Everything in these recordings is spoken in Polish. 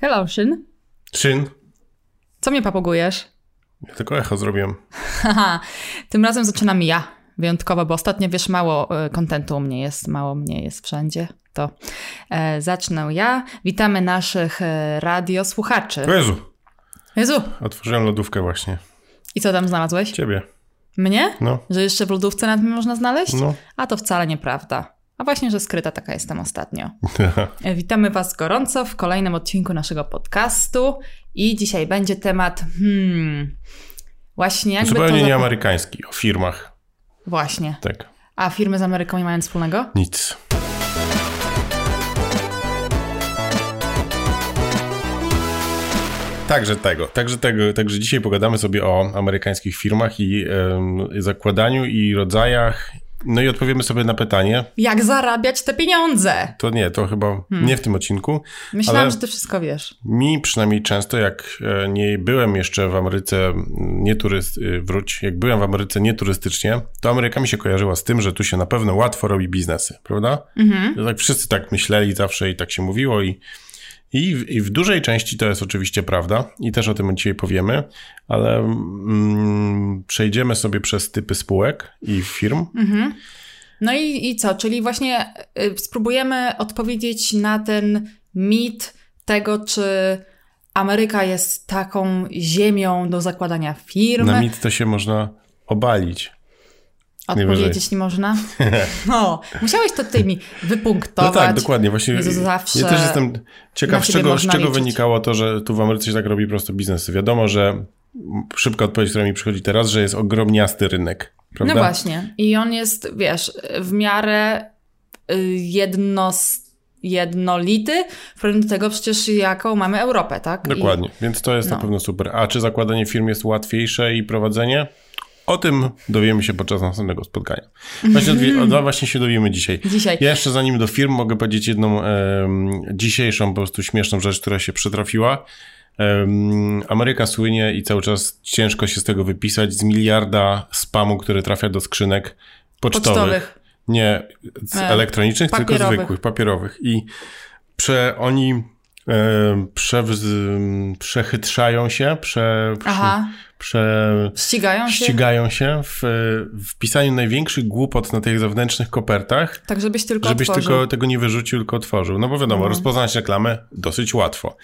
Hello, Szyn. Szyn. Co mnie papugujesz? Ja tylko echo zrobiłem. Haha, tym razem zaczynam ja. Wyjątkowo, bo ostatnio wiesz, mało e, kontentu u mnie jest, mało mnie jest wszędzie. To e, zacznę ja. Witamy naszych e, radiosłuchaczy. O Jezu, Jezu, otworzyłem lodówkę właśnie. i co tam znalazłeś? Ciebie. Mnie? No. Że jeszcze w lodówce nad mnie można znaleźć? No. A to wcale nieprawda. A właśnie, że skryta taka jestem ostatnio. Witamy Was gorąco w kolejnym odcinku naszego podcastu i dzisiaj będzie temat, hmm, właśnie jakby Zupełnie to... nie zap- amerykański, o firmach. Właśnie. Tak. A firmy z Ameryką nie mają nic wspólnego? Nic. Także tego, także tego, także dzisiaj pogadamy sobie o amerykańskich firmach i em, zakładaniu i rodzajach. No i odpowiemy sobie na pytanie. Jak zarabiać te pieniądze? To nie, to chyba nie w tym odcinku. Myślałam, że Ty wszystko wiesz. Mi przynajmniej często, jak e, nie byłem jeszcze w Ameryce nie turyst, y, wróć, jak byłem w Ameryce nieturystycznie, to Ameryka mi się kojarzyła z tym, że tu się na pewno łatwo robi biznesy, prawda? Mhm. Tak wszyscy tak myśleli zawsze i tak się mówiło i, i, w, i w dużej części to jest oczywiście prawda i też o tym dzisiaj powiemy, ale mm, przejdziemy sobie przez typy spółek i firm. No i, i co? Czyli właśnie y, spróbujemy odpowiedzieć na ten mit tego, czy Ameryka jest taką ziemią do zakładania firm. Na mit to się można obalić. Odpowiedzieć, najwyżej. jeśli można. No, musiałeś to tutaj mi No wypunktować. tak, dokładnie. Właśnie Jezu, zawsze ja też jestem na ciekaw, z czego, z czego liczyć. wynikało to, że tu w Ameryce się tak robi prosto biznesy. Wiadomo, że szybka odpowiedź, która mi przychodzi teraz, że jest ogromniasty rynek. Prawda? No właśnie. I on jest, wiesz, w miarę y, jedno, jednolity w porównaniu do tego przecież jaką mamy Europę, tak? Dokładnie, więc to jest na no. pewno super. A czy zakładanie firm jest łatwiejsze i prowadzenie? O tym dowiemy się podczas następnego spotkania. Właśnie, dowie, no, właśnie się dowiemy dzisiaj. Dzisiaj. Ja jeszcze zanim do firm mogę powiedzieć jedną em, dzisiejszą po prostu śmieszną rzecz, która się przytrafiła. Ameryka słynie i cały czas ciężko się z tego wypisać z miliarda spamu, który trafia do skrzynek pocztowych. Pocztowych. Nie z E, elektronicznych, tylko papierowych. zwykłych, papierowych. I prze, oni e, przewz, przechytrzają się, prze, prze, prze, ścigają się? ścigają się w, w pisaniu największych głupot na tych zewnętrznych kopertach, Tak, żebyś tylko żebyś otworzył. tylko tego nie wyrzucił, tylko otworzył. No bo wiadomo, No. rozpoznać reklamę dosyć łatwo.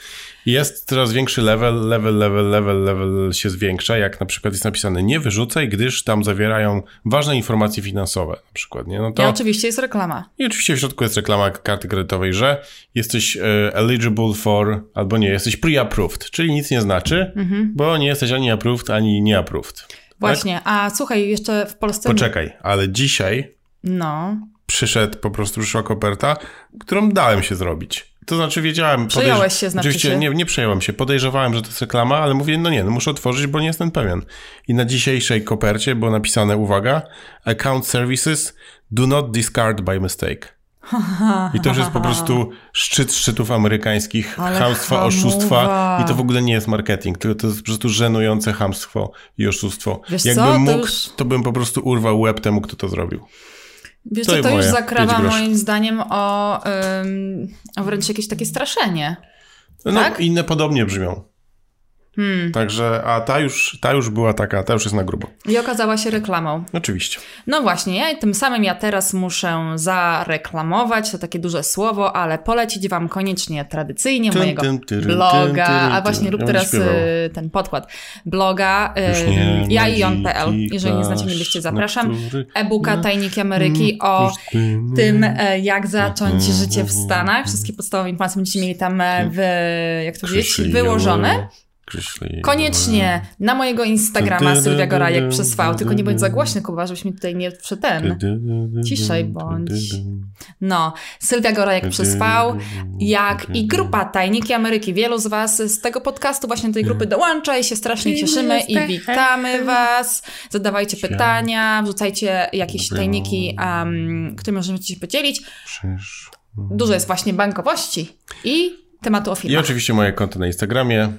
Jest coraz większy level, level, level, level, level się zwiększa, jak na przykład jest napisane nie wyrzucaj, gdyż tam zawierają ważne informacje finansowe na przykład, nie? No to... I oczywiście jest reklama. I oczywiście w środku jest reklama karty kredytowej, że jesteś e, eligible for, albo nie, jesteś pre-approved, czyli nic nie znaczy, Mhm. bo nie jesteś ani approved, ani nie approved. Właśnie. A słuchaj, jeszcze w Polsce... Poczekaj, ale dzisiaj No. przyszedł, po prostu przyszła koperta, którą dałem się zrobić. To znaczy wiedziałem... Przejąłeś się, znaczy Oczywiście się? Nie, nie przejąłem się, podejrzewałem, że to jest reklama, ale mówię, no nie, no muszę otworzyć, bo nie jestem pewien. I na dzisiejszej kopercie było napisane, uwaga, account services do not discard by mistake. I to już jest po prostu szczyt szczytów amerykańskich, Ale chamstwa, hamuwa. oszustwa i to w ogóle nie jest marketing, tylko to jest po prostu żenujące chamstwo i oszustwo. Wiesz Jakbym co, to mógł, już- to bym po prostu urwał łeb temu, kto to zrobił. Wiesz To co, to już zakrawa moim zdaniem o, ym, o wręcz jakieś takie straszenie. No Tak? inne podobnie brzmią. Hmm. Także, a ta już, ta już była taka, ta już jest na grubo. I okazała się reklamą. Oczywiście. No właśnie, ja tym samym ja teraz muszę zareklamować, to takie duże słowo, ale polecić wam koniecznie tradycyjnie Tyn, mojego tyn, tyryn, bloga, a właśnie rób Ja teraz y, ten podkład bloga y, nie ja i on.pl. Jeżeli nie znacie, nie byście, zapraszam. E-booka na- Tajniki Ameryki o już ty- tym, e, jak zacząć życie w Stanach. Wszystkie podstawowe informacje będziecie mieli tam e, w, jak to powiedzieć, wyłożone. Krzyszli- Koniecznie na mojego Instagrama Sylwia Gorajek przez V, tylko nie bądź za głośny, Kuba, żebyś mi tutaj nie przy ten. Ciszej bądź. No, Sylwia Gorajek przez V, jak i grupa Tajniki Ameryki. Wielu z Was z tego podcastu właśnie do tej grupy dołącza i się strasznie cieszymy i witamy Was. Zadawajcie pytania, wrzucajcie jakieś tajniki, um, którymi możemy się podzielić. Dużo jest właśnie bankowości i tematu o I filmach. oczywiście moje konto na Instagramie,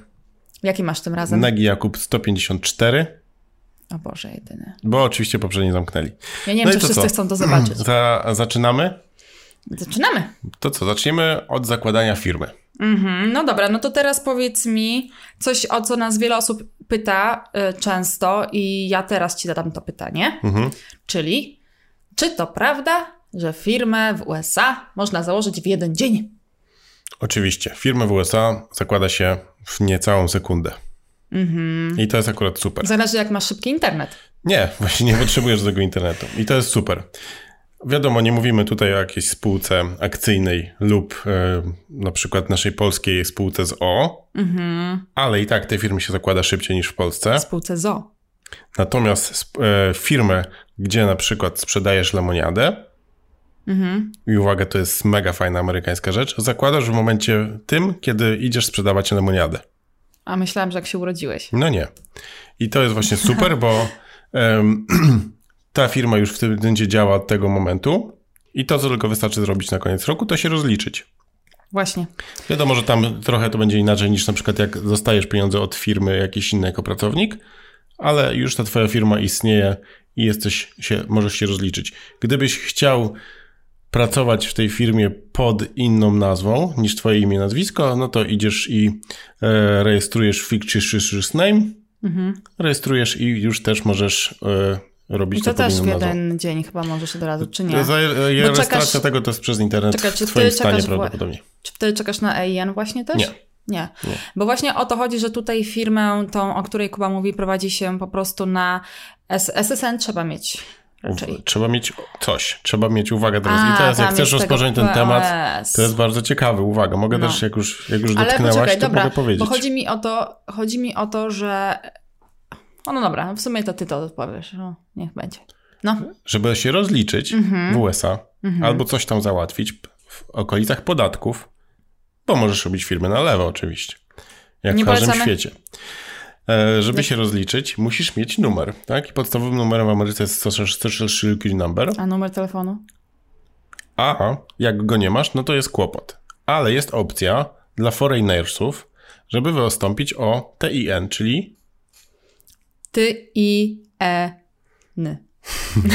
Jaki masz tym razem? Nagi Jakub 154, O Boże, jedyny. bo oczywiście poprzednie zamknęli. Ja nie wiem, No czy wszyscy co? chcą to zobaczyć. Za, zaczynamy? Zaczynamy. To co, zaczniemy od zakładania firmy. Mhm, no dobra, no to teraz powiedz mi coś, o co nas wiele osób pyta y, często i ja teraz ci zadam to pytanie. Mhm. Czyli, czy to prawda, że firmę w USA można założyć w jeden dzień? Oczywiście. Firmę w USA zakłada się w niecałą sekundę. Mhm. I to jest akurat super. Zależy jak masz szybki internet. Nie, właśnie nie potrzebujesz tego internetu. I to jest super. Wiadomo, nie mówimy tutaj o jakiejś spółce akcyjnej lub e, na przykład naszej polskiej spółce z O, Mhm. ale i tak te firmy się zakłada szybciej niż w Polsce. Spółce ZO. Natomiast sp- e, firmę, gdzie na przykład sprzedajesz lemoniadę, Mhm. i uwaga, to jest mega fajna amerykańska rzecz, zakładasz w momencie tym, kiedy idziesz sprzedawać lemoniadę. A myślałam, że jak się urodziłeś. No nie. I to jest właśnie super, bo em, ta firma już w tym momencie działa od tego momentu i to, co tylko wystarczy zrobić na koniec roku, to się rozliczyć. Właśnie. Wiadomo, że tam trochę to będzie inaczej niż na przykład jak dostajesz pieniądze od firmy jakiejś innej jako pracownik, ale już ta twoja firma istnieje i jesteś się, możesz się rozliczyć. Gdybyś chciał pracować w tej firmie pod inną nazwą niż twoje imię, nazwisko, no to idziesz i e, rejestrujesz fictitious name, Mhm. rejestrujesz i już też możesz e, robić I to to też w inną nazwą. jeden dzień chyba możesz od razu, czy nie? Za, e, rejestracja czekasz- tego to jest przez internet Czekaj, czy w twoim stanie prawdopodobnie. Czy wtedy czekasz na EIN właśnie też? Nie. Nie. Nie. Bo właśnie o to chodzi, że tutaj firmę, tą, o której Kuba mówi, prowadzi się po prostu na SSN trzeba mieć raczej. Trzeba mieć coś, trzeba mieć uwagę teraz. A, I teraz, jak chcesz rozpocząć ten temat, to jest bardzo ciekawy. Uwaga, mogę No. też, jak już, jak już Ale dotknęłaś, poczekaj, to dobra, mogę powiedzieć. bo chodzi mi o to, chodzi mi o to, że... O, no dobra, w sumie to ty to odpowiesz. No, niech będzie. No, Żeby się rozliczyć Mhm. w USA albo coś tam załatwić w okolicach podatków, bo możesz robić firmy na lewo oczywiście, jak Nie w każdym polecamy. świecie. E, Żeby się rozliczyć, musisz mieć numer, tak? I podstawowym numerem w Ameryce jest Social Security Number, a numer telefonu? a jak go nie masz, no to jest kłopot. Ale jest opcja dla foreignersów, żeby wystąpić o TIN, czyli Ty i ny.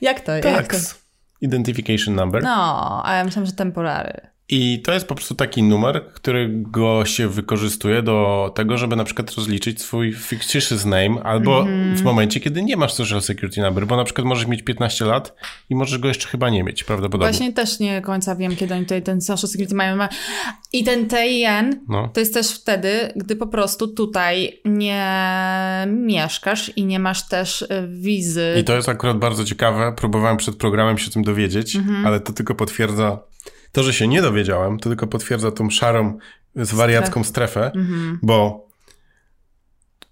Jak to jest? Jak to? tax identification number. No, a ja myślałam, że temporary. I to jest po prostu taki numer, którego się wykorzystuje do tego, żeby na przykład rozliczyć swój fictitious name, albo Mhm. w momencie, kiedy nie masz social security number, bo na przykład możesz mieć 15 lat i możesz go jeszcze chyba nie mieć, prawdopodobnie. Właśnie też nie końca wiem, kiedy oni tutaj ten social security mają. Ma- I ten TIN No. to jest też wtedy, gdy po prostu tutaj nie mieszkasz i nie masz też y, wizy. I to jest akurat bardzo ciekawe. Próbowałem przed programem się tym dowiedzieć, Mhm. ale to tylko potwierdza to, że się nie dowiedziałem, to tylko potwierdza tą szarą, z wariacką strefę, Mhm. bo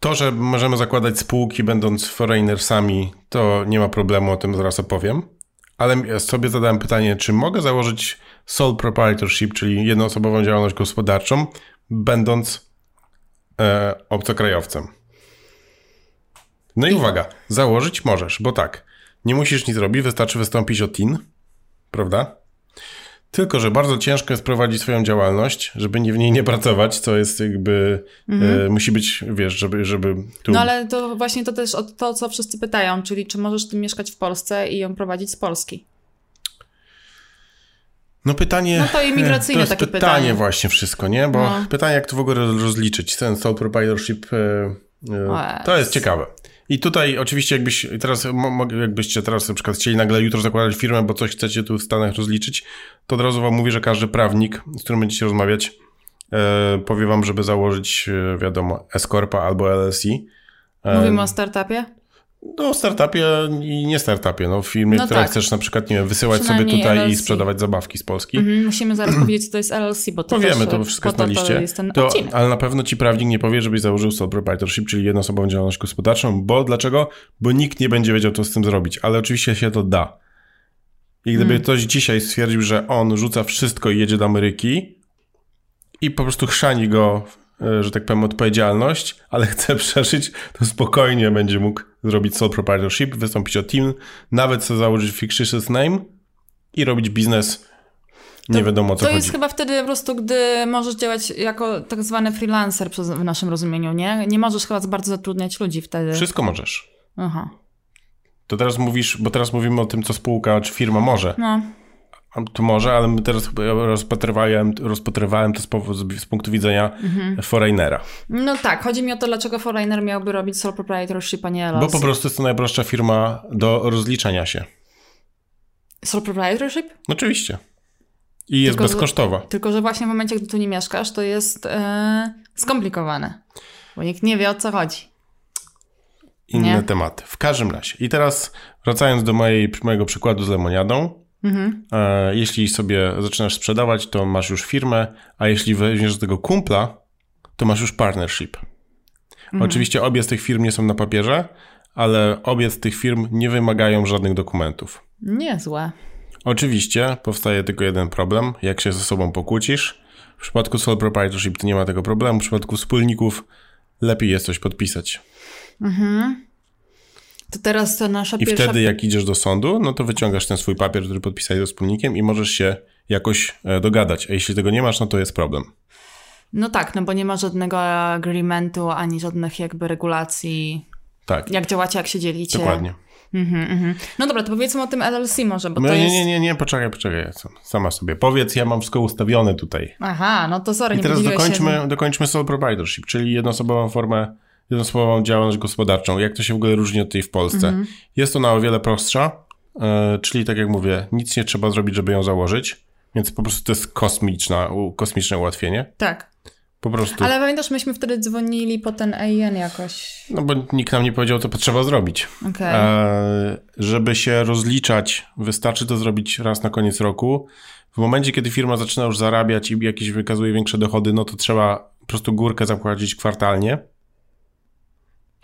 to, że możemy zakładać spółki będąc foreignersami, to nie ma problemu, o tym zaraz opowiem. Ale ja sobie zadałem pytanie, czy mogę założyć sole proprietorship, czyli jednoosobową działalność gospodarczą, będąc e, obcokrajowcem. No i uwaga, założyć możesz, bo tak, nie musisz nic robić, wystarczy wystąpić o TIN, prawda? Tylko, że bardzo ciężko jest prowadzić swoją działalność, żeby nie, w niej nie pracować, co jest jakby, e, musi być, wiesz, żeby, żeby tu... No ale to właśnie to też o to, co wszyscy pytają, czyli czy możesz ty mieszkać w Polsce i ją prowadzić z Polski. No pytanie... No to imigracyjne to takie pytanie. pytanie. właśnie wszystko, nie? Bo No. pytanie, jak to w ogóle rozliczyć, ten sole proprietorship, e, e, to jest ciekawe. I tutaj oczywiście jakbyś teraz, jakbyście teraz na przykład chcieli nagle jutro zakładać firmę, bo coś chcecie tu w Stanach rozliczyć, to od razu wam mówię, że każdy prawnik, z którym będziecie rozmawiać, e, powie wam, żeby założyć, e, wiadomo, S-Corpa albo LLC. E, Mówimy o startupie? No, startupie i nie startupie, no w firmie, No która tak. chcesz na przykład, nie wiem, wysyłać sobie tutaj i LLC. sprzedawać zabawki z Polski. Mhm, musimy zaraz powiedzieć, co to jest LLC, bo to Powiemy, też, to wszystko po jest na to, liście. Odcinek. ale na pewno ci prawnik nie powie, żebyś założył sole proprietorship, czyli jednoosobową działalność gospodarczą, bo dlaczego? Bo nikt nie będzie wiedział, co z tym zrobić, ale oczywiście się to da. I gdyby Hmm. ktoś dzisiaj stwierdził, że on rzuca wszystko i jedzie do Ameryki i po prostu chrzani go, e, że tak powiem, odpowiedzialność, ale chce przeżyć, to spokojnie będzie mógł zrobić sole proprietorship, wystąpić o team, nawet sobie założyć fictitious name i robić biznes. Nie To- wiadomo o co To chodzi. jest chyba wtedy po prostu, gdy możesz działać jako tak zwany freelancer w naszym rozumieniu, nie? Nie możesz chyba bardzo zatrudniać ludzi wtedy. Wszystko możesz. Aha. To teraz mówisz, bo teraz mówimy o tym, co spółka czy firma może, No. To może, ale my teraz rozpatrywałem, rozpatrywałem to z, z, z punktu widzenia mhm. foreignera. No tak, chodzi mi o to, dlaczego foreigner miałby robić sole proprietorship, a nie LLC. Bo po prostu jest to najprostsza firma do rozliczania się. Sole proprietorship? Oczywiście. I jest tylko, bezkosztowa. Że, tylko, że właśnie w momencie, gdy tu nie mieszkasz, to jest yy, skomplikowane. Bo nikt nie wie, o co chodzi. Inne nie? tematy. W każdym razie. I teraz wracając do mojej, mojego przykładu z lemoniadą. Mhm. E, jeśli sobie zaczynasz sprzedawać, to masz już firmę, a jeśli weźmiesz z tego kumpla, to masz już partnership. Mhm. Oczywiście obie z tych firm nie są na papierze, ale obie z tych firm nie wymagają żadnych dokumentów. Niezłe. Oczywiście powstaje tylko jeden problem, jak się ze sobą pokłócisz. W przypadku sole proprietorship to nie ma tego problemu, w przypadku wspólników lepiej jest coś podpisać. Mhm. To teraz to nasza I pierwsza... wtedy jak idziesz do sądu, no to wyciągasz ten swój papier, który podpisałeś ze wspólnikiem i możesz się jakoś e, dogadać. A jeśli tego nie masz, no to jest problem. No tak, no bo nie ma żadnego agreementu, ani żadnych jakby regulacji. Tak. Jak działacie, jak się dzielicie. Dokładnie. Mhm, mhm. No dobra, to powiedzmy o tym LLC może, bo no, to nie, jest... Nie, nie, nie, poczekaj, poczekaj, sama sobie powiedz, ja mam wszystko ustawione tutaj. Aha, no to sorry, I teraz dokończmy, się... dokończmy sole proprietorship, czyli jednoosobową formę, jednoosobową działalność gospodarczą. Jak to się w ogóle różni od tej w Polsce? Mhm. Jest ona o wiele prostsza, yy, czyli tak jak mówię, nic nie trzeba zrobić, żeby ją założyć, więc po prostu to jest kosmiczna, kosmiczne ułatwienie. Tak. Po prostu. Ale pamiętasz, myśmy wtedy dzwonili po ten AIN jakoś. No bo nikt nam nie powiedział, co trzeba zrobić. Okay. E, żeby się rozliczać, wystarczy to zrobić raz na koniec roku. W momencie, kiedy firma zaczyna już zarabiać i jakieś wykazuje większe dochody, no to trzeba po prostu górkę zapłacić kwartalnie.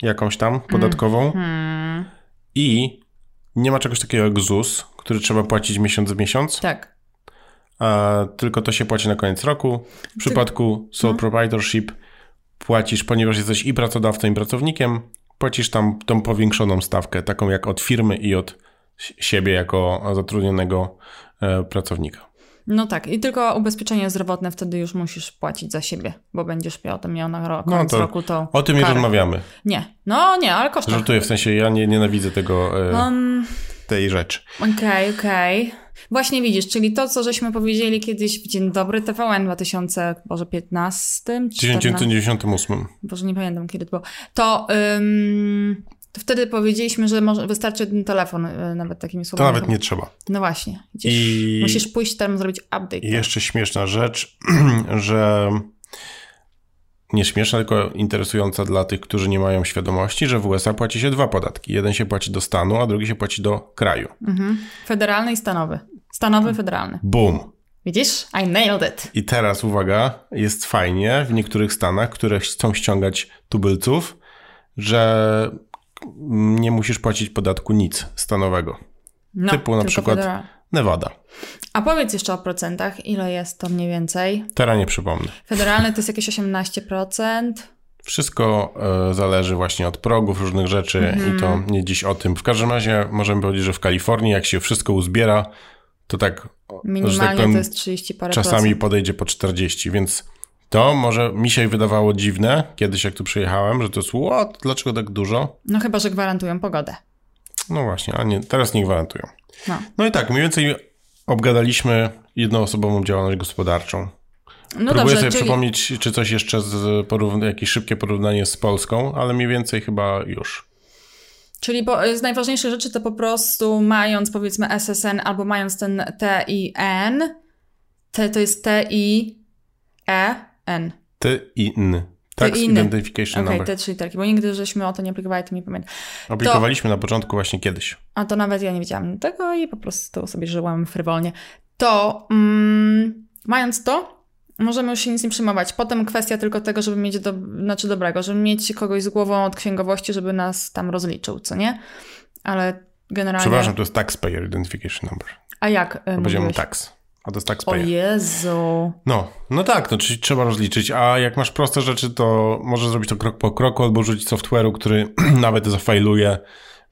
Jakąś tam podatkową. Mm. I nie ma czegoś takiego jak ZUS, który trzeba płacić miesiąc w miesiąc. Tak a tylko to się płaci na koniec roku. W przypadku sole no. proprietorship płacisz, ponieważ jesteś i pracodawcą, i pracownikiem, płacisz tam tą powiększoną stawkę, taką jak od firmy i od siebie jako zatrudnionego e, pracownika. No tak, i tylko ubezpieczenie zdrowotne wtedy już musisz płacić za siebie, bo będziesz miał, to miał na rok, no to roku to. O tym karę. nie rozmawiamy. Nie, no nie, ale kosztuje. Żartuję, w sensie ja nie, nienawidzę tego, e, um, tej rzeczy. Okej, okay, okej. Okay. Właśnie widzisz, czyli to, co żeśmy powiedzieli kiedyś w Dzień Dobry TVN 2015, 1998. Boże, nie pamiętam kiedy to było. To, to wtedy powiedzieliśmy, że może, wystarczy ten telefon, y, nawet takimi słowami. To nawet nie trzeba. No właśnie. I... Musisz pójść tam zrobić update. I jeszcze śmieszna rzecz, że nie śmieszna, tylko interesująca dla tych, którzy nie mają świadomości, że w USA płaci się dwa podatki. Jeden się płaci do stanu, a drugi się płaci do kraju. Mhm. Federalny i stanowy. Stanowy, federalny. Boom. Widzisz? I nailed it. I teraz uwaga, jest fajnie w niektórych stanach, które chcą ściągać tubylców, że nie musisz płacić podatku nic stanowego. No, Typu na przykład Nevada. A powiedz jeszcze o procentach, ile jest to mniej więcej? Teraz nie przypomnę. Federalny to jest jakieś 18%. Wszystko e, zależy właśnie od progów, różnych rzeczy mm-hmm. i to nie dziś o tym. W każdym razie możemy powiedzieć, że w Kalifornii jak się wszystko uzbiera, to tak, Minimalnie że tak powiem, to jest 30 parę czasami procent. podejdzie po 40, więc to może mi się wydawało dziwne kiedyś jak tu przyjechałem, że to jest what, dlaczego tak dużo? No chyba, że gwarantują pogodę. No właśnie, a nie, teraz nie gwarantują. No. no i tak, mniej więcej obgadaliśmy jednoosobową działalność gospodarczą. No Próbuję dobrze, sobie czyli... przypomnieć, czy coś jeszcze z porówn- jakieś szybkie porównanie z Polską, ale mniej więcej chyba już. Czyli po, z najważniejszych rzeczy to po prostu mając powiedzmy SSN albo mając ten TIN, T to jest T-I-E-N. T-I-N. Tax Identification okay, Number. te trzy literki, bo nigdy żeśmy o to nie aplikowali, to nie pamiętam. Aplikowaliśmy to, na początku właśnie kiedyś. A to nawet ja nie wiedziałam tego i po prostu sobie żyłam frywolnie. To mm, mając to, możemy już się nic nie przejmować. Potem kwestia tylko tego, żeby mieć, do, znaczy dobrego, żeby mieć kogoś z głową od księgowości, żeby nas tam rozliczył, co nie? Ale generalnie... Przepraszam, to jest Taxpayer Identification Number. A jak? Powiedziałem tax. A to jest taxpayer. O Jezu. No, no tak, no czyli trzeba rozliczyć, a jak masz proste rzeczy, to możesz zrobić to krok po kroku albo użyć software'u, który nawet zafajluje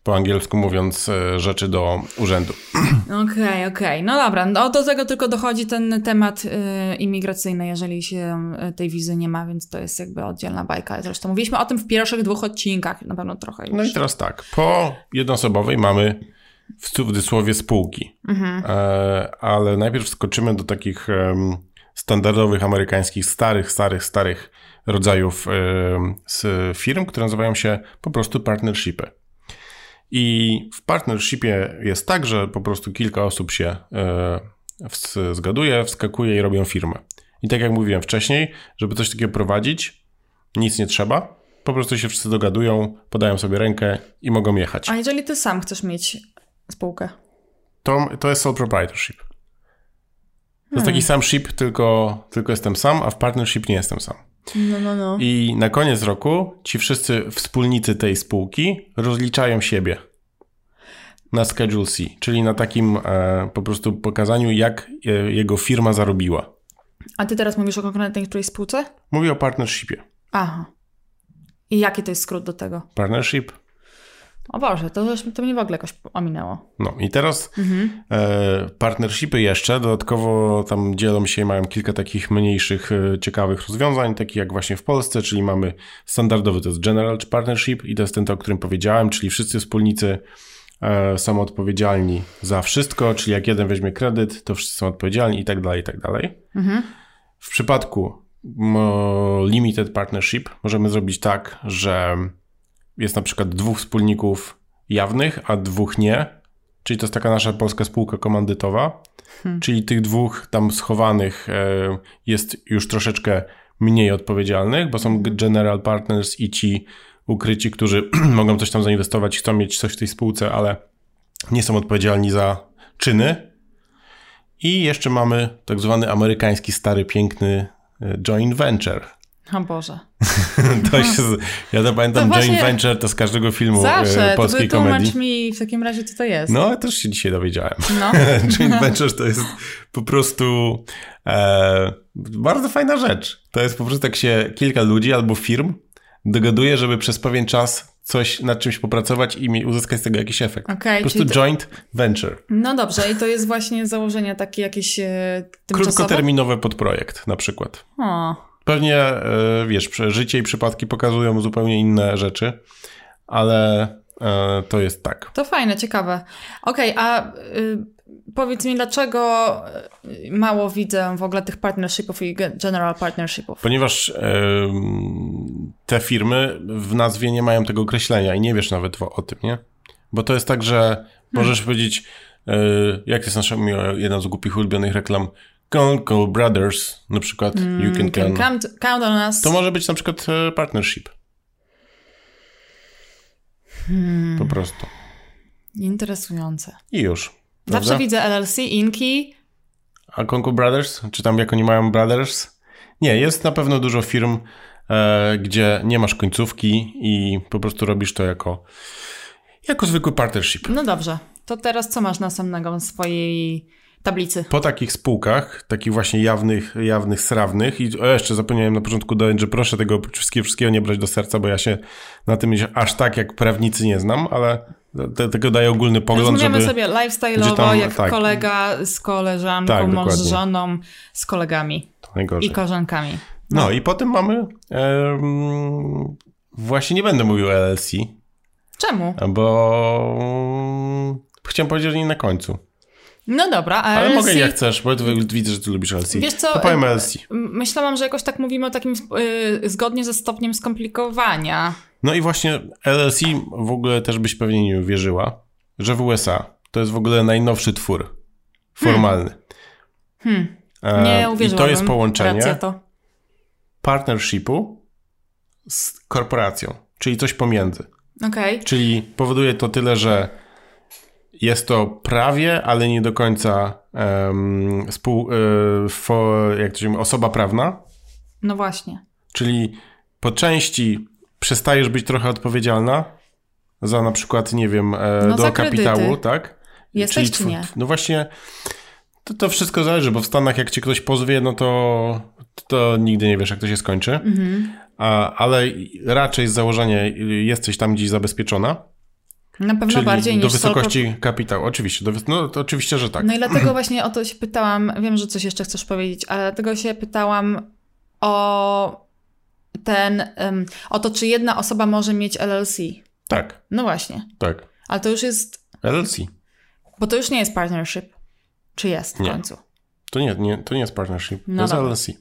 po angielsku mówiąc, e, rzeczy do urzędu. Okej, okay, okej. Okay. No dobra, no do tego tylko dochodzi ten temat y, imigracyjny, jeżeli się e, tej wizy nie ma, więc to jest jakby oddzielna bajka. Zresztą mówiliśmy o tym w pierwszych dwóch odcinkach, na pewno trochę już. No i teraz tak, po jednoosobowej mamy w cudzysłowie spółki. Mhm. E, ale najpierw skoczymy do takich standardowych amerykańskich, starych, starych, starych rodzajów z firm, które nazywają się po prostu partnershipy. I w partnershipie jest tak, że po prostu kilka osób się e, zgaduje, wskakuje i robią firmę. I tak jak mówiłem wcześniej, żeby coś takiego prowadzić, nic nie trzeba. Po prostu się wszyscy dogadują, podają sobie rękę i mogą jechać. A jeżeli ty sam chcesz mieć spółkę? To, to jest sole proprietorship. To hmm. jest taki sam ship, tylko, tylko jestem sam, a w partnership nie jestem sam. No, no, no. I na koniec roku ci wszyscy wspólnicy tej spółki rozliczają siebie na Schedule C, czyli na takim e, po prostu pokazaniu, jak e, jego firma zarobiła. A ty teraz mówisz o konkretnej której spółce? Mówię o partnershipie. Aha. I jaki to jest skrót do tego? Partnership. O Boże, to, to mnie w ogóle jakoś ominęło. No i teraz mhm. e, partnershipy jeszcze, dodatkowo tam dzielą się, mają kilka takich mniejszych, e, ciekawych rozwiązań, takich jak właśnie w Polsce, czyli mamy standardowy, to jest General Partnership i to jest ten, o którym powiedziałem, czyli wszyscy wspólnicy e, są odpowiedzialni za wszystko, czyli jak jeden weźmie kredyt, to wszyscy są odpowiedzialni i tak dalej, i tak dalej. Mhm. W przypadku limited partnership możemy zrobić tak, że jest na przykład dwóch wspólników jawnych, a dwóch nie. Czyli to jest taka nasza polska spółka komandytowa. Hmm. Czyli tych dwóch tam schowanych e, jest już troszeczkę mniej odpowiedzialnych, bo są general partners i ci ukryci, którzy mogą coś tam zainwestować, chcą mieć coś w tej spółce, ale nie są odpowiedzialni za czyny. I jeszcze mamy tak zwany amerykański stary piękny e, joint venture, o Boże. to się, ja to pamiętam, to Jane Venture to z każdego filmu Zawsze, e, polskiej to komedii. Zawsze, mi w takim razie, co to jest. No, też się dzisiaj dowiedziałem. No. Jane Venture to jest po prostu e, bardzo fajna rzecz. To jest po prostu tak się kilka ludzi albo firm dogaduje, żeby przez pewien czas coś nad czymś popracować i uzyskać z tego jakiś efekt. Okay, po prostu to... joint venture. No dobrze, i to jest właśnie założenie takie jakieś e, Krótkoterminowe podprojekt na przykład. O. Pewnie, e, wiesz, życie i przypadki pokazują zupełnie inne rzeczy, ale e, to jest tak. To fajne, ciekawe. Okej, okay, a y, powiedz mi, dlaczego y, mało widzę w ogóle tych partnershipów i general partnershipów? Ponieważ te firmy w nazwie nie mają tego określenia i nie wiesz nawet o, o tym, nie? Bo to jest tak, że możesz hmm. powiedzieć, jak jest nasza jedna z głupich ulubionych reklam, Call Brothers, na przykład mm, You Can, can count, count, on Us. To może być na przykład e, partnership. Hmm. Po prostu. Interesujące. I już. Prawda? Zawsze widzę LLC, Inki. A Conco Brothers? Czy tam jak oni mają Brothers? Nie, jest na pewno dużo firm, e, gdzie nie masz końcówki i po prostu robisz to jako, jako zwykły partnership. No dobrze. To teraz co masz następnego w swojej tablicy. Po takich spółkach, takich właśnie jawnych, jawnych, srawnych i o, jeszcze zapomniałem na początku dodać, że proszę tego wszystkiego, wszystkiego nie brać do serca, bo ja się na tym aż tak jak prawnicy nie znam, ale te, tego daję ogólny pogląd, Rozmawiamy żeby... sobie lifestyle'owo, tam, jak tak. kolega z koleżanką, tak, mąż z żoną, z kolegami i koleżankami. No. no. i potem mamy um, właśnie nie będę mówił LLC. Czemu? Bo chciałem powiedzieć, że nie na końcu. No dobra, a Ale LC... mogę jak chcesz, bo widzę, że ty lubisz LC. Wiesz co, to powiem LC. Myślałam, że jakoś tak mówimy o takim yy, zgodnie ze stopniem skomplikowania. No i właśnie LLC w ogóle też byś pewnie nie uwierzyła, że w USA to jest w ogóle najnowszy twór formalny. Hmm. hmm. Nie uwierzyłam. I to jest połączenie to. partnershipu z korporacją, czyli coś pomiędzy. Okay. Czyli powoduje to tyle, że jest to prawie, ale nie do końca um, spół, y, jak to się mówi, osoba prawna. No właśnie. Czyli po części przestajesz być trochę odpowiedzialna za na przykład, nie wiem, e, no do kapitału, tak? Jesteś Czyli, czy nie? No właśnie, to, to wszystko zależy, bo w Stanach jak cię ktoś pozwie, no to, to nigdy nie wiesz, jak to się skończy. Mhm. A, ale raczej z założenia jesteś tam gdzieś zabezpieczona. Na pewno Czyli bardziej niż do wysokości kapitału. Oczywiście, do, no to oczywiście, że tak. No i dlatego właśnie o to się pytałam, wiem, że coś jeszcze chcesz powiedzieć, ale dlatego się pytałam o ten, um, o to, czy jedna osoba może mieć LLC. Tak. No właśnie. Tak. Ale to już jest... LLC. Bo to już nie jest partnership. Czy jest w Nie. końcu? To nie, nie, to nie jest partnership, No to jest. LLC.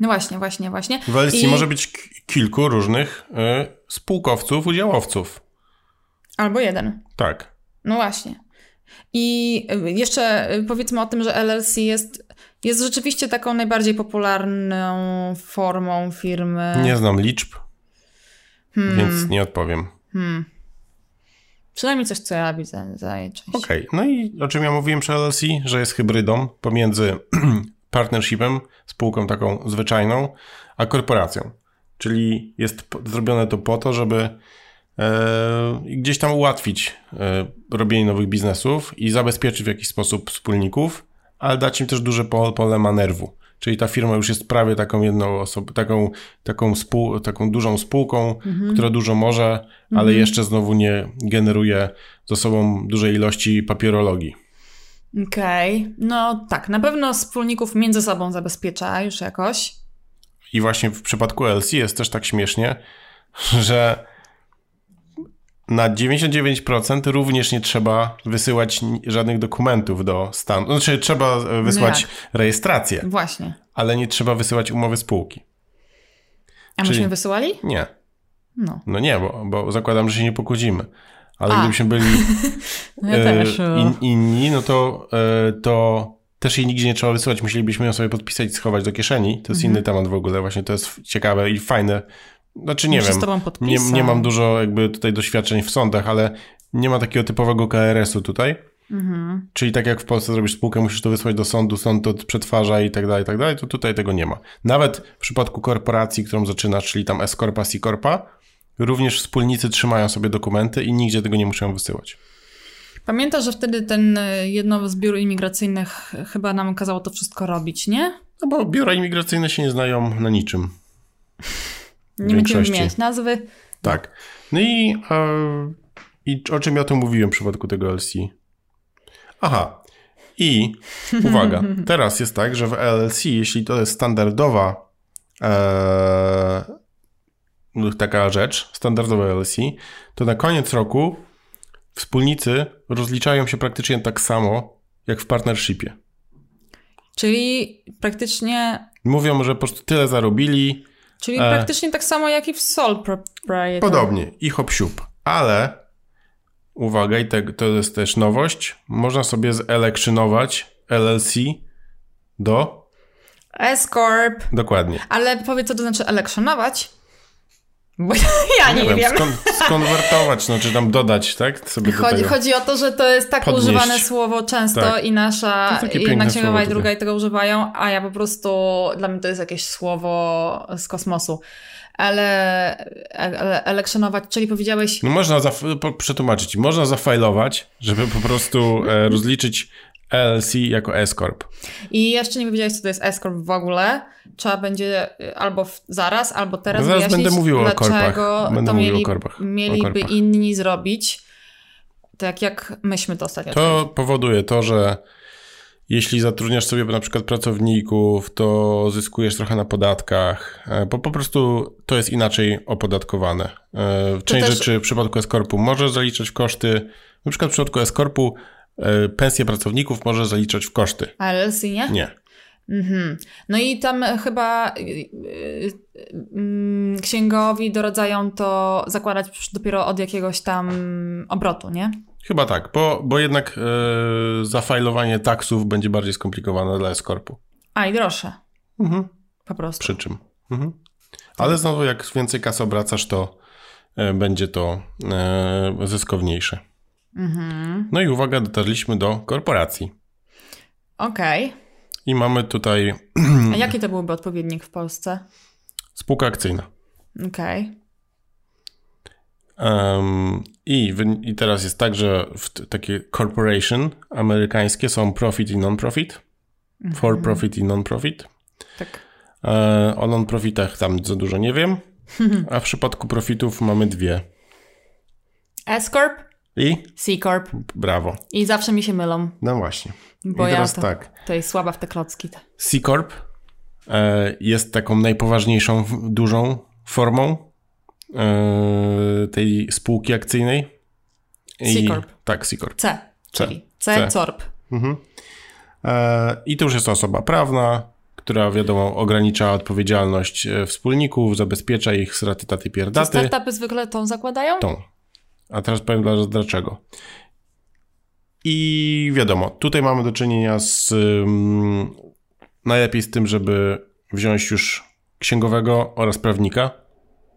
No właśnie, właśnie, właśnie. W LLC I- może być kilku różnych y, spółkowców, udziałowców. Albo jeden. Tak. No właśnie. I y, jeszcze y, powiedzmy o tym, że LLC jest, jest rzeczywiście taką najbardziej popularną formą firmy. Nie znam liczb, Hmm. więc nie odpowiem. Przynajmniej coś, co ja widzę za jej część. Okej, no i o czym ja mówiłem przy LLC, że jest hybrydą pomiędzy partnershipem, spółką taką zwyczajną, a korporacją. Czyli jest zrobione to po to, żeby e, gdzieś tam ułatwić e, robienie nowych biznesów i zabezpieczyć w jakiś sposób wspólników, ale dać im też duże pole, manewru. Czyli ta firma już jest prawie taką jedną osobą, taką, taką, spół, taką dużą spółką, która dużo może, ale jeszcze znowu nie generuje ze sobą dużej ilości papierologii. Okej. No tak, na pewno wspólników między sobą zabezpiecza już jakoś. I właśnie w przypadku LC jest też tak śmiesznie, że na 99% również nie trzeba wysyłać żadnych dokumentów do stanu. Znaczy trzeba e, wysłać jak? rejestrację, Właśnie. ale nie trzeba wysyłać umowy spółki. A Czyli- myśmy wysyłali? Nie. No. No nie, bo, bo zakładam, że się nie pokłócimy. Ale A. gdybyśmy byli No ja e, in, inni, no to, e, to też jej nigdzie nie trzeba wysyłać. Musielibyśmy ją sobie podpisać i schować do kieszeni. To jest Mhm. inny temat w ogóle. Właśnie to jest ciekawe i fajne. Znaczy nie Muszę wiem. Nie, nie mam dużo jakby tutaj doświadczeń w sądach, ale nie ma takiego typowego KRS-u tutaj. Mhm. Czyli tak jak w Polsce zrobisz spółkę, musisz to wysłać do sądu, sąd to przetwarza i tak dalej, i tak dalej, to tutaj tego nie ma. Nawet w przypadku korporacji, którą zaczynasz, czyli tam S-Corpa, C-Corpa, również wspólnicy trzymają sobie dokumenty i nigdzie tego nie muszą wysyłać. Pamiętasz, że wtedy ten y, jedno z biur imigracyjnych chyba nam kazało to wszystko robić, nie? No bo biura imigracyjne się nie znają na niczym. Nie będziemy wymieniać nazwy. Tak. No i, e, i o czym ja tu mówiłem w przypadku tego LC? Aha. I uwaga, teraz jest tak, że w LLC, jeśli to jest standardowa e, no, taka rzecz, standardowe LLC, to na koniec roku wspólnicy rozliczają się praktycznie tak samo jak w partnershipie. Czyli praktycznie, Mówią, że po prostu tyle zarobili, czyli E. praktycznie tak samo jak i w Sole Proprietor. Podobnie i hop siup, ale uwaga, i te, to jest też nowość, można sobie zelectionować LLC do, S-Corp. dokładnie. Ale powiedz, co to znaczy elekcjonować? Bo ja nie, wiem. Skon, skonwertować, no czy tam dodać, tak? Sobie Chodzi, chodzi o to, że to jest tak Podnieść. używane słowo często Tak. i nasza, i piękne jedna księgowa słowo i druga i tego używają, a ja po prostu, dla mnie to jest jakieś słowo z kosmosu. Ale, ale elekcjonować, czyli powiedziałeś, No można przetłumaczyć, można zafajlować, żeby po prostu e, rozliczyć LLC jako S-Corp. i jeszcze nie powiedziałeś, co to jest S-Corp w ogóle, trzeba będzie y, albo w, zaraz, albo teraz No zaraz będę mówił o korpach. Będę to mówił o mieli, korpach. O mieliby korpach. inni zrobić, tak jak myśmy to ostatnio To powoduje to, że jeśli zatrudniasz sobie na przykład pracowników, to zyskujesz trochę na podatkach, e, bo po prostu to jest inaczej opodatkowane. E, Część też- rzeczy w przypadku S-Corpu możesz zaliczać koszty, na przykład w przypadku S-Corpu pensję pracowników możesz zaliczać w koszty. A LLC nie? Nie. Mhm. No i tam e, chyba y, y, y, księgowi doradzają to zakładać dopiero od jakiegoś tam obrotu, nie? Chyba tak, bo, bo jednak e, zafajlowanie taksów będzie bardziej skomplikowane dla S-Corpu. A i droższe, Mhm. po prostu. Przy czym. Mhm. Ale znowu, jak więcej kasy obracasz, to e, będzie to e, zyskowniejsze. Mhm. No i uwaga, dotarliśmy do korporacji. Okej. I mamy tutaj A jaki to byłby odpowiednik w Polsce? spółka akcyjna. Okej. Em, i, wy- I teraz jest tak, że takie corporation amerykańskie są profit i non-profit. For profit i non-profit. Tak. E, o non-profitach tam za dużo nie wiem. A w przypadku profitów mamy dwie. S-Corp, I C-Corp. brawo. I zawsze mi się mylą, No właśnie. bo I ja teraz to, tak. to jest słaba w te klocki. C Corp e, jest taką najpoważniejszą, dużą formą e, tej spółki akcyjnej. I- C Corp. Tak, C Corp. C. Czyli C, C. CORP. Mhm. E, I to już jest osoba prawna, która wiadomo ogranicza odpowiedzialność e, wspólników, zabezpiecza ich z raty taty pierdaty. Czy startupy zwykle tą zakładają? Tą. A teraz powiem dlaczego. I wiadomo, tutaj mamy do czynienia z um, najlepiej z tym, żeby wziąć już księgowego oraz prawnika,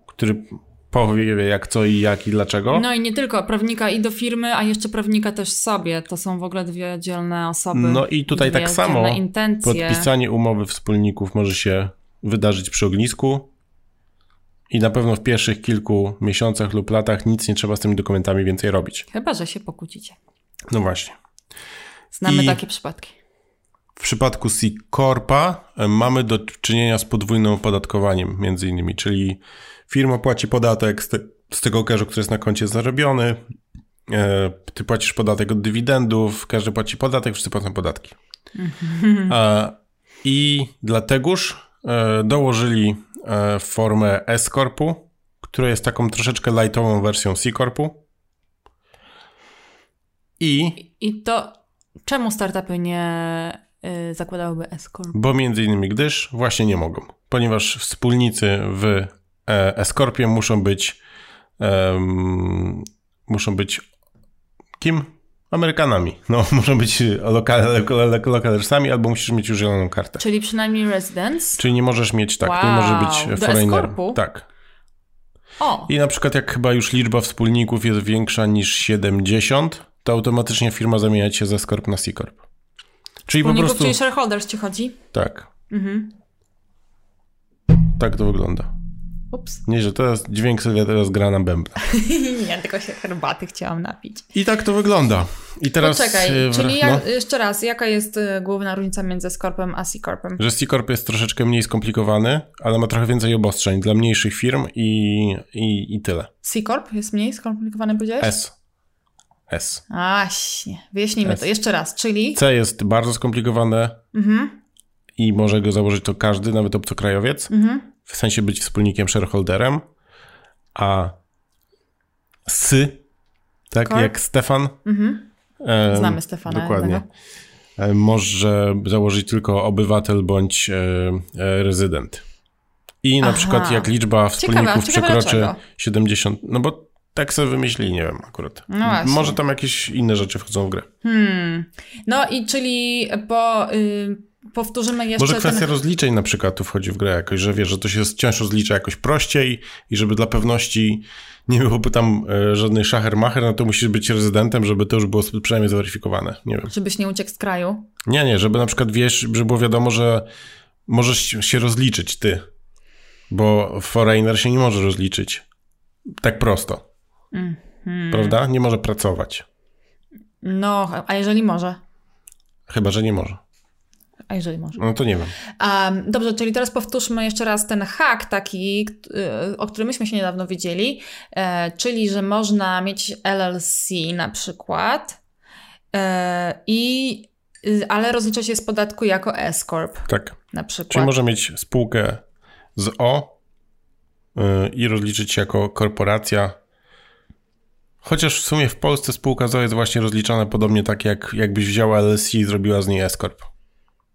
który powie jak co i jak i dlaczego. No i nie tylko prawnika i do firmy, a jeszcze prawnika też sobie. To są w ogóle dwie oddzielne osoby. No i tutaj tak samo intencje. podpisanie umowy wspólników może się wydarzyć przy ognisku i na pewno w pierwszych kilku miesiącach lub latach nic nie trzeba z tymi dokumentami więcej robić. Chyba, że się pokłócicie. No właśnie. Znamy I takie przypadki. W przypadku C Corpa e, mamy do czynienia z podwójnym opodatkowaniem między innymi, czyli firma płaci podatek z, te, z tego cash, który jest na koncie zarobiony, e, ty płacisz podatek od dywidendów, każdy płaci podatek, wszyscy płacą podatki. A, I dlategoż e, dołożyli formę S-Corpu, która jest taką troszeczkę lightową wersją C-Corpu. I, I to czemu startupy nie y, zakładałyby S-Corp? Bo między innymi gdyż właśnie nie mogą, ponieważ wspólnicy w e, S-Corpie muszą być um, muszą być kim? Amerykanami. No, muszą być lokal, lokalersami albo musisz mieć już zieloną kartę. Czyli przynajmniej residence? Czyli nie możesz mieć, tak, wow. nie może być foreigner. Tak. O. I na przykład jak chyba już liczba wspólników jest większa niż 70, to automatycznie firma zamienia się ze Scorp na C-Corp. Czyli po prostu... czyli shareholders ci chodzi? Tak. Mhm. Tak to wygląda. Ups. Nie, że teraz dźwięk Sylwia teraz gra na bębna. nie, tylko się herbaty chciałam napić. I tak to wygląda. I teraz... Poczekaj, w... czyli no. jeszcze raz, jaka jest y, główna różnica między Scorpem a C-Corpem? Że C-Corp jest troszeczkę mniej skomplikowany, ale ma trochę więcej obostrzeń dla mniejszych firm i, i, i tyle. C-Corp jest mniej skomplikowany, powiedziałeś? S. S. Aśnie, wyjaśnijmy S. to jeszcze raz, czyli... C jest bardzo skomplikowane mhm. i może go założyć to każdy, nawet obcokrajowiec, mhm. W sensie być wspólnikiem, shareholderem, a S, tak jak Stefan. Mhm. Znamy Stefana. Dokładnie. Tego. Może założyć tylko obywatel bądź e, e, rezydent. I na Aha. przykład jak liczba wspólników ciekawe, przekroczy ciekawe 70, no bo tak sobie wymyślili, nie wiem akurat. No Może tam jakieś inne rzeczy wchodzą w grę. Hmm. No i czyli po... Y powtórzymy jeszcze. Może kwestia ten... rozliczeń na przykład tu wchodzi w grę jakoś, że wiesz, że to się wciąż rozlicza jakoś prościej i żeby dla pewności nie byłoby tam e, żadnej szachermacher, no to musisz być rezydentem, żeby to już było przynajmniej zweryfikowane. Nie wiem. Żebyś nie uciekł z kraju? Nie, nie, żeby na przykład wiesz, żeby było wiadomo, że możesz się rozliczyć ty, bo foreigner się nie może rozliczyć tak prosto. Mm -hmm. Prawda? Nie może pracować. No, a jeżeli może? Chyba, że nie może. A jeżeli może? No to nie wiem. Um, dobrze, czyli teraz powtórzmy jeszcze raz ten hack taki, o którym myśmy się niedawno widzieli, e, czyli, że można mieć LLC na przykład e, i y, ale rozlicza się z podatku jako S Corp. Tak. Na przykład. Czyli może mieć spółkę z O y, i rozliczyć się jako korporacja Chociaż w sumie w Polsce spółka ZO jest właśnie rozliczana podobnie tak, jak jakbyś wzięła LSC i zrobiła z niej S-Corp.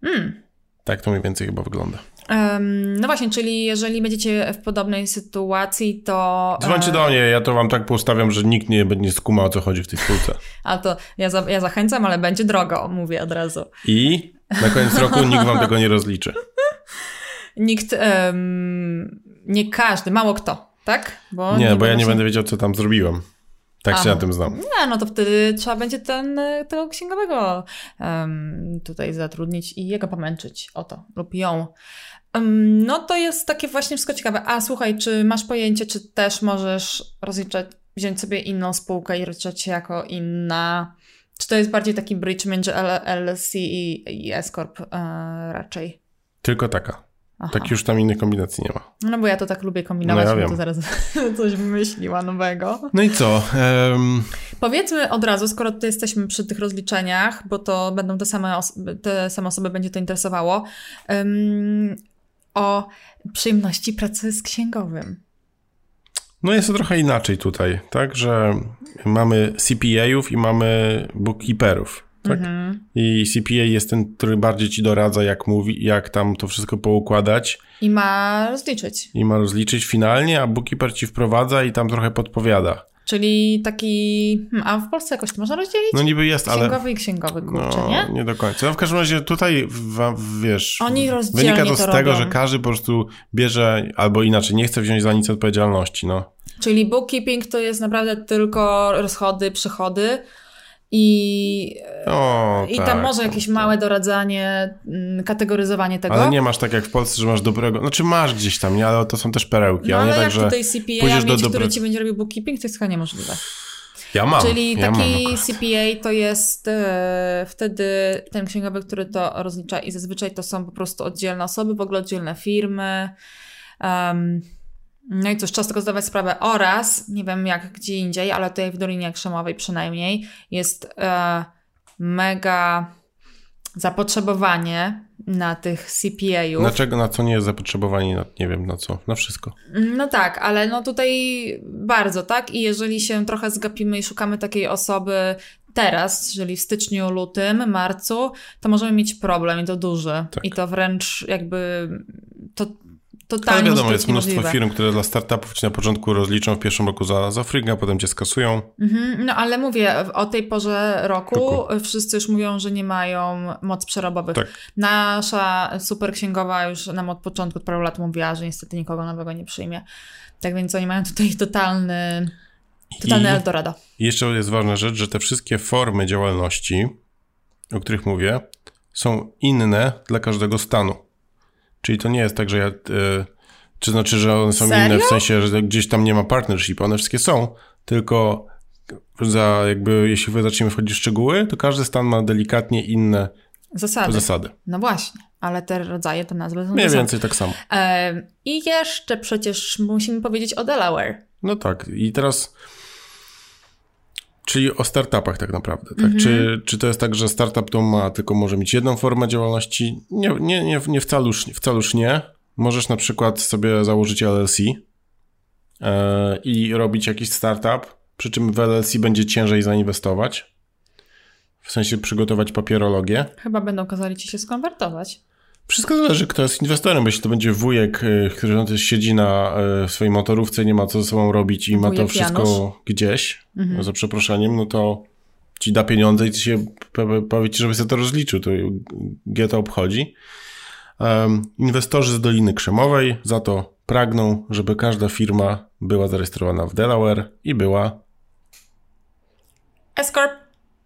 Mm. Tak to mniej więcej chyba wygląda. Um, no właśnie, czyli jeżeli będziecie w podobnej sytuacji, to... Dzwońcie do mnie, ja to wam tak postawiam, że nikt nie będzie skumał, o co chodzi w tej spółce. A to ja, za, ja zachęcam, ale będzie drogo, mówię od razu. I na koniec roku nikt wam tego nie rozliczy. Nikt, um, nie każdy, mało kto, tak? Bo nie, nie bo ja nie będę wiedział, co tam zrobiłem. Tak Aha. się na tym znam. Nie, no to wtedy trzeba będzie ten, tego księgowego um, tutaj zatrudnić i jego pomęczyć o to lub ją. Um, no to jest takie właśnie wszystko ciekawe. A słuchaj, czy masz pojęcie, czy też możesz rozliczać, wziąć sobie inną spółkę i rozliczać się jako inna? Czy to jest bardziej taki bridge między LLC i, i S-Corp uh, raczej? Tylko taka. Aha. Tak już tam innych kombinacji nie ma. No bo ja to tak lubię kombinować, no ja to zaraz coś wymyśliła nowego. No i co? Um... Powiedzmy od razu, skoro tutaj jesteśmy przy tych rozliczeniach, bo to będą te same, osoby, te same osoby, będzie to interesowało, um, o przyjemności pracy z księgowym. No jest to trochę inaczej tutaj, tak, że mamy CPA-ów i mamy bookkeeperów. Tak? Mhm. I CPA jest ten, który bardziej ci doradza, jak mówi, jak tam to wszystko poukładać. I ma rozliczyć. I ma rozliczyć finalnie, a bookkeeper ci wprowadza i tam trochę podpowiada. Czyli taki. Hmm, a w Polsce jakoś to można rozdzielić? No niby jest, księgowy ale. Księgowy i księgowy, kurczę, no, nie? Nie do końca. No w każdym razie tutaj, w, wiesz. Oni Wynika to z to tego, robią. że każdy po prostu bierze, albo inaczej, nie chce wziąć za nic odpowiedzialności, no. Czyli bookkeeping to jest naprawdę tylko rozchody, przychody, i, o, i tak, tam może jakieś tak. małe doradzanie, mm, kategoryzowanie tego. Ale nie masz tak jak w Polsce, że masz dobrego, znaczy masz gdzieś tam, nie, ale to są też perełki. No, ale, ale nie jak tak, tutaj CPA mieć, do który ci będzie robił bookkeeping, to jest chyba niemożliwe. Ja mam. Czyli ja taki mam CPA to jest e, wtedy ten księgowy, który to rozlicza i zazwyczaj to są po prostu oddzielne osoby, w ogóle oddzielne firmy. Um, no i cóż, czas tego zdawać sprawę. Oraz, nie wiem jak gdzie indziej, ale tutaj w Dolinie Krzemowej przynajmniej jest e, mega zapotrzebowanie na tych CPA-ów. Dlaczego, na co nie jest zapotrzebowanie? Na, nie wiem, na co? Na wszystko. No tak, ale no tutaj bardzo, tak? I jeżeli się trochę zgapimy i szukamy takiej osoby teraz, czyli w styczniu, lutym, marcu, to możemy mieć problem i to duży. Tak. I to wręcz jakby to totalnie Ale wiadomo, jest mnóstwo możliwe. firm, które dla startupów ci na początku rozliczą w pierwszym roku za, za frig, a potem cię skasują. Mhm, no ale mówię, o tej porze roku, roku, wszyscy już mówią, że nie mają moc przerobowych. Tak. Nasza super księgowa już nam od początku, od paru lat mówiła, że niestety nikogo nowego nie przyjmie. Tak więc oni mają tutaj totalny, totalny I Eldorado. Jeszcze jest ważna rzecz, że te wszystkie formy działalności, o których mówię, są inne dla każdego stanu. Czyli to nie jest tak, że ja. Y, czy znaczy, że one są Serio? inne w sensie, że gdzieś tam nie ma partnership. One wszystkie są, tylko za jakby, jeśli zaczniemy wchodzić w szczegóły, to każdy stan ma delikatnie inne zasady. zasady. No właśnie, ale te rodzaje to nazwy są Mniej więcej tak samo. E, I jeszcze przecież musimy powiedzieć o Delaware. No tak, i teraz. Czyli o startupach tak naprawdę, tak? Mhm. Czy, czy to jest tak, że startup to ma tylko może mieć jedną formę działalności? Nie, nie, nie, nie wcale, już, wcale już nie. Możesz na przykład sobie założyć LLC yy, i robić jakiś startup, przy czym w LLC będzie ciężej zainwestować. W sensie przygotować papierologię. Chyba będą kazali ci się skonwertować. Wszystko zależy, kto jest inwestorem. Jeśli to będzie wujek, y, który siedzi na y, swojej motorówce, nie ma co ze sobą robić i wujek ma to wszystko Janusz. gdzieś, mhm. za przeproszeniem, no to ci da pieniądze i ci się powie ci, żeby sobie to rozliczył. To G to obchodzi. Um, inwestorzy z Doliny Krzemowej za to pragną, żeby każda firma była zarejestrowana w Delaware i była S-Corp,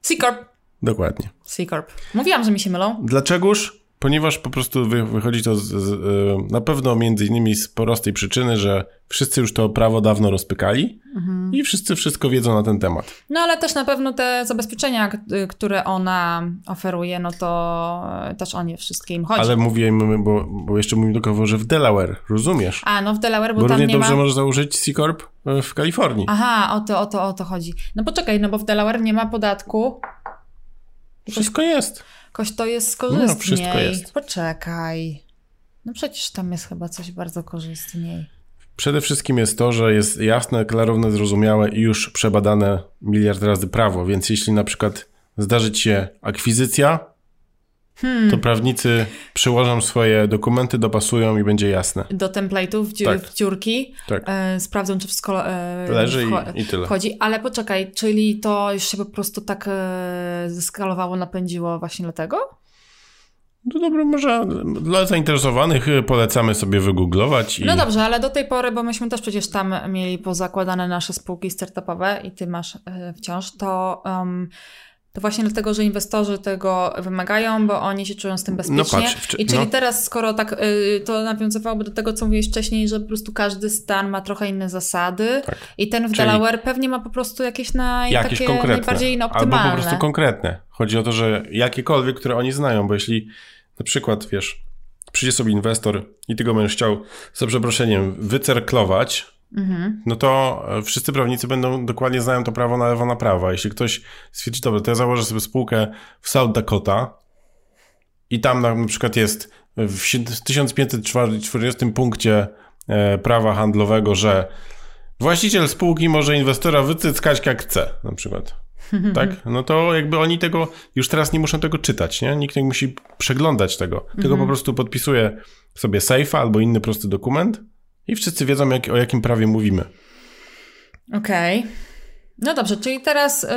C-Corp. Dokładnie. C-Corp. Mówiłam, że mi się mylą. Dlaczegoż? Ponieważ po prostu wychodzi to z, z, e, na pewno między innymi z prostej przyczyny, że wszyscy już to prawo dawno rozpykali mhm. i wszyscy wszystko wiedzą na ten temat. No ale też na pewno te zabezpieczenia, które ona oferuje, no to też o nie wszystkie im chodzi. Ale mówimy, bo, bo jeszcze mówimy tylko, że w Delaware, rozumiesz? A, no w Delaware, bo, bo tam równie nie dobrze ma... możesz założyć C-Corp e, w Kalifornii. Aha, o to, o to, o to chodzi. No poczekaj, no bo w Delaware nie ma podatku. Wszystko jest. Jakoś to jest korzystniej. No, wszystko jest. Poczekaj. No przecież tam jest chyba coś bardzo korzystniej. Przede wszystkim jest to, że jest jasne, klarowne, zrozumiałe i już przebadane miliard razy prawo, więc jeśli na przykład zdarzy się akwizycja, Hmm. To prawnicy przyłożą swoje dokumenty, dopasują i będzie jasne. Do template'ów, w, tak. w dziurki. Tak. E, sprawdzą, czy wszystko e, leży i, i, tyle. Wchodzi. Ale poczekaj, czyli to już się po prostu tak e, zeskalowało, napędziło właśnie dlatego? No dobra, może dla zainteresowanych polecamy sobie wygooglować. I... No dobrze, ale do tej pory, bo myśmy też przecież tam mieli pozakładane nasze spółki startupowe i ty masz e, wciąż, to um, to właśnie dlatego, że inwestorzy tego wymagają, bo oni się czują z tym no bezpiecznie. No patrz, I czyli no. teraz, skoro tak, y, to nawiązywałoby do tego, co mówiłeś wcześniej, że po prostu każdy stan ma trochę inne zasady tak. i ten w czyli Delaware pewnie ma po prostu jakieś, naj, jakieś takie konkretne. najbardziej optymalne. Albo po prostu konkretne. Chodzi o to, że jakiekolwiek, które oni znają, bo jeśli na przykład, wiesz, przyjdzie sobie inwestor i ty go będziesz chciał, za przeproszeniem, wycerklować, Mhm. no to e, wszyscy prawnicy będą dokładnie znają to prawo na lewo, na prawo. Jeśli ktoś stwierdzi, dobra, to ja założę sobie spółkę w South Dakota i tam na, przykład jest w 1540 punkcie e, prawa handlowego, że Właściciel spółki może inwestora wycyckać jak chce, na przykład. tak? No to jakby oni tego, już teraz nie muszą tego czytać, nie? Nikt nie musi przeglądać tego. Tylko po mhm. prostu podpisuje sobie sejfa albo inny prosty dokument i wszyscy wiedzą, jak, o jakim prawie mówimy. Okej. Okay. No dobrze, czyli teraz,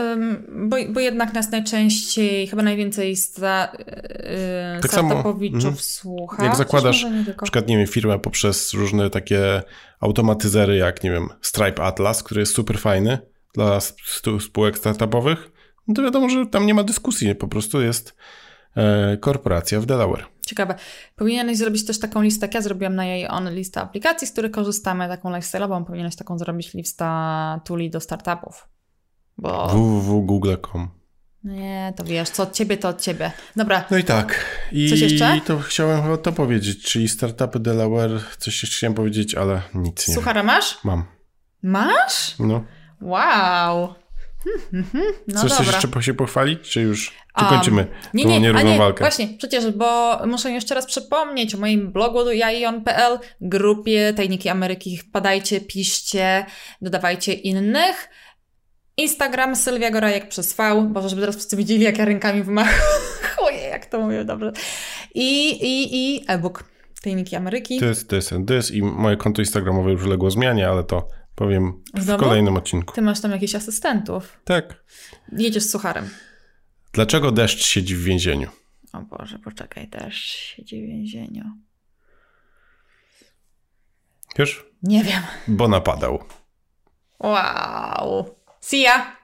bo, bo jednak nas najczęściej, chyba najwięcej sta, yy, tak startupowiczów samo, słucha. Jak zakładasz na przykład, nie wiem, firmę poprzez różne takie automatyzery, jak, nie wiem, Stripe Atlas, który jest super fajny dla spółek startupowych, no to wiadomo, że tam nie ma dyskusji, po prostu jest e, korporacja w Delaware. Ciekawe. Powinieneś zrobić też taką listę, jak ja zrobiłam na jej on listę aplikacji, z których korzystamy, taką lifestyle'ową, powinieneś taką zrobić lista tuli do startupów. Bo... www.google.com Nie, to wiesz, co od ciebie, to od ciebie. Dobra. No i tak. I coś jeszcze? to chciałem chyba to powiedzieć, czyli startupy Delaware, coś jeszcze chciałem powiedzieć, ale nic nie Suchara masz? Mam. Masz? No. Wow. No Chcesz dobra. jeszcze się pochwalić, czy już czy kończymy um, nie, nie, nierówną nie, walkę? Właśnie, przecież, bo muszę jeszcze raz przypomnieć o moim blogu jaion.pl, grupie Tajniki Ameryki. Wpadajcie, piszcie, dodawajcie innych. Instagram Sylwia Gorajek przez V, bo żeby teraz wszyscy widzieli, jak ja rękami wymachuję, jak to mówię, dobrze. I, i, i e-book Tajniki Ameryki. To jest, to jest, to jest i moje konto instagramowe już uległo zmianie, ale to powiem w Znowu? kolejnym odcinku. Ty masz tam jakichś asystentów. Tak. Jedziesz z sucharem. Dlaczego deszcz siedzi w więzieniu? O Boże, poczekaj, deszcz siedzi w więzieniu. Wiesz? Nie wiem. Bo napadał. Wow. See ya!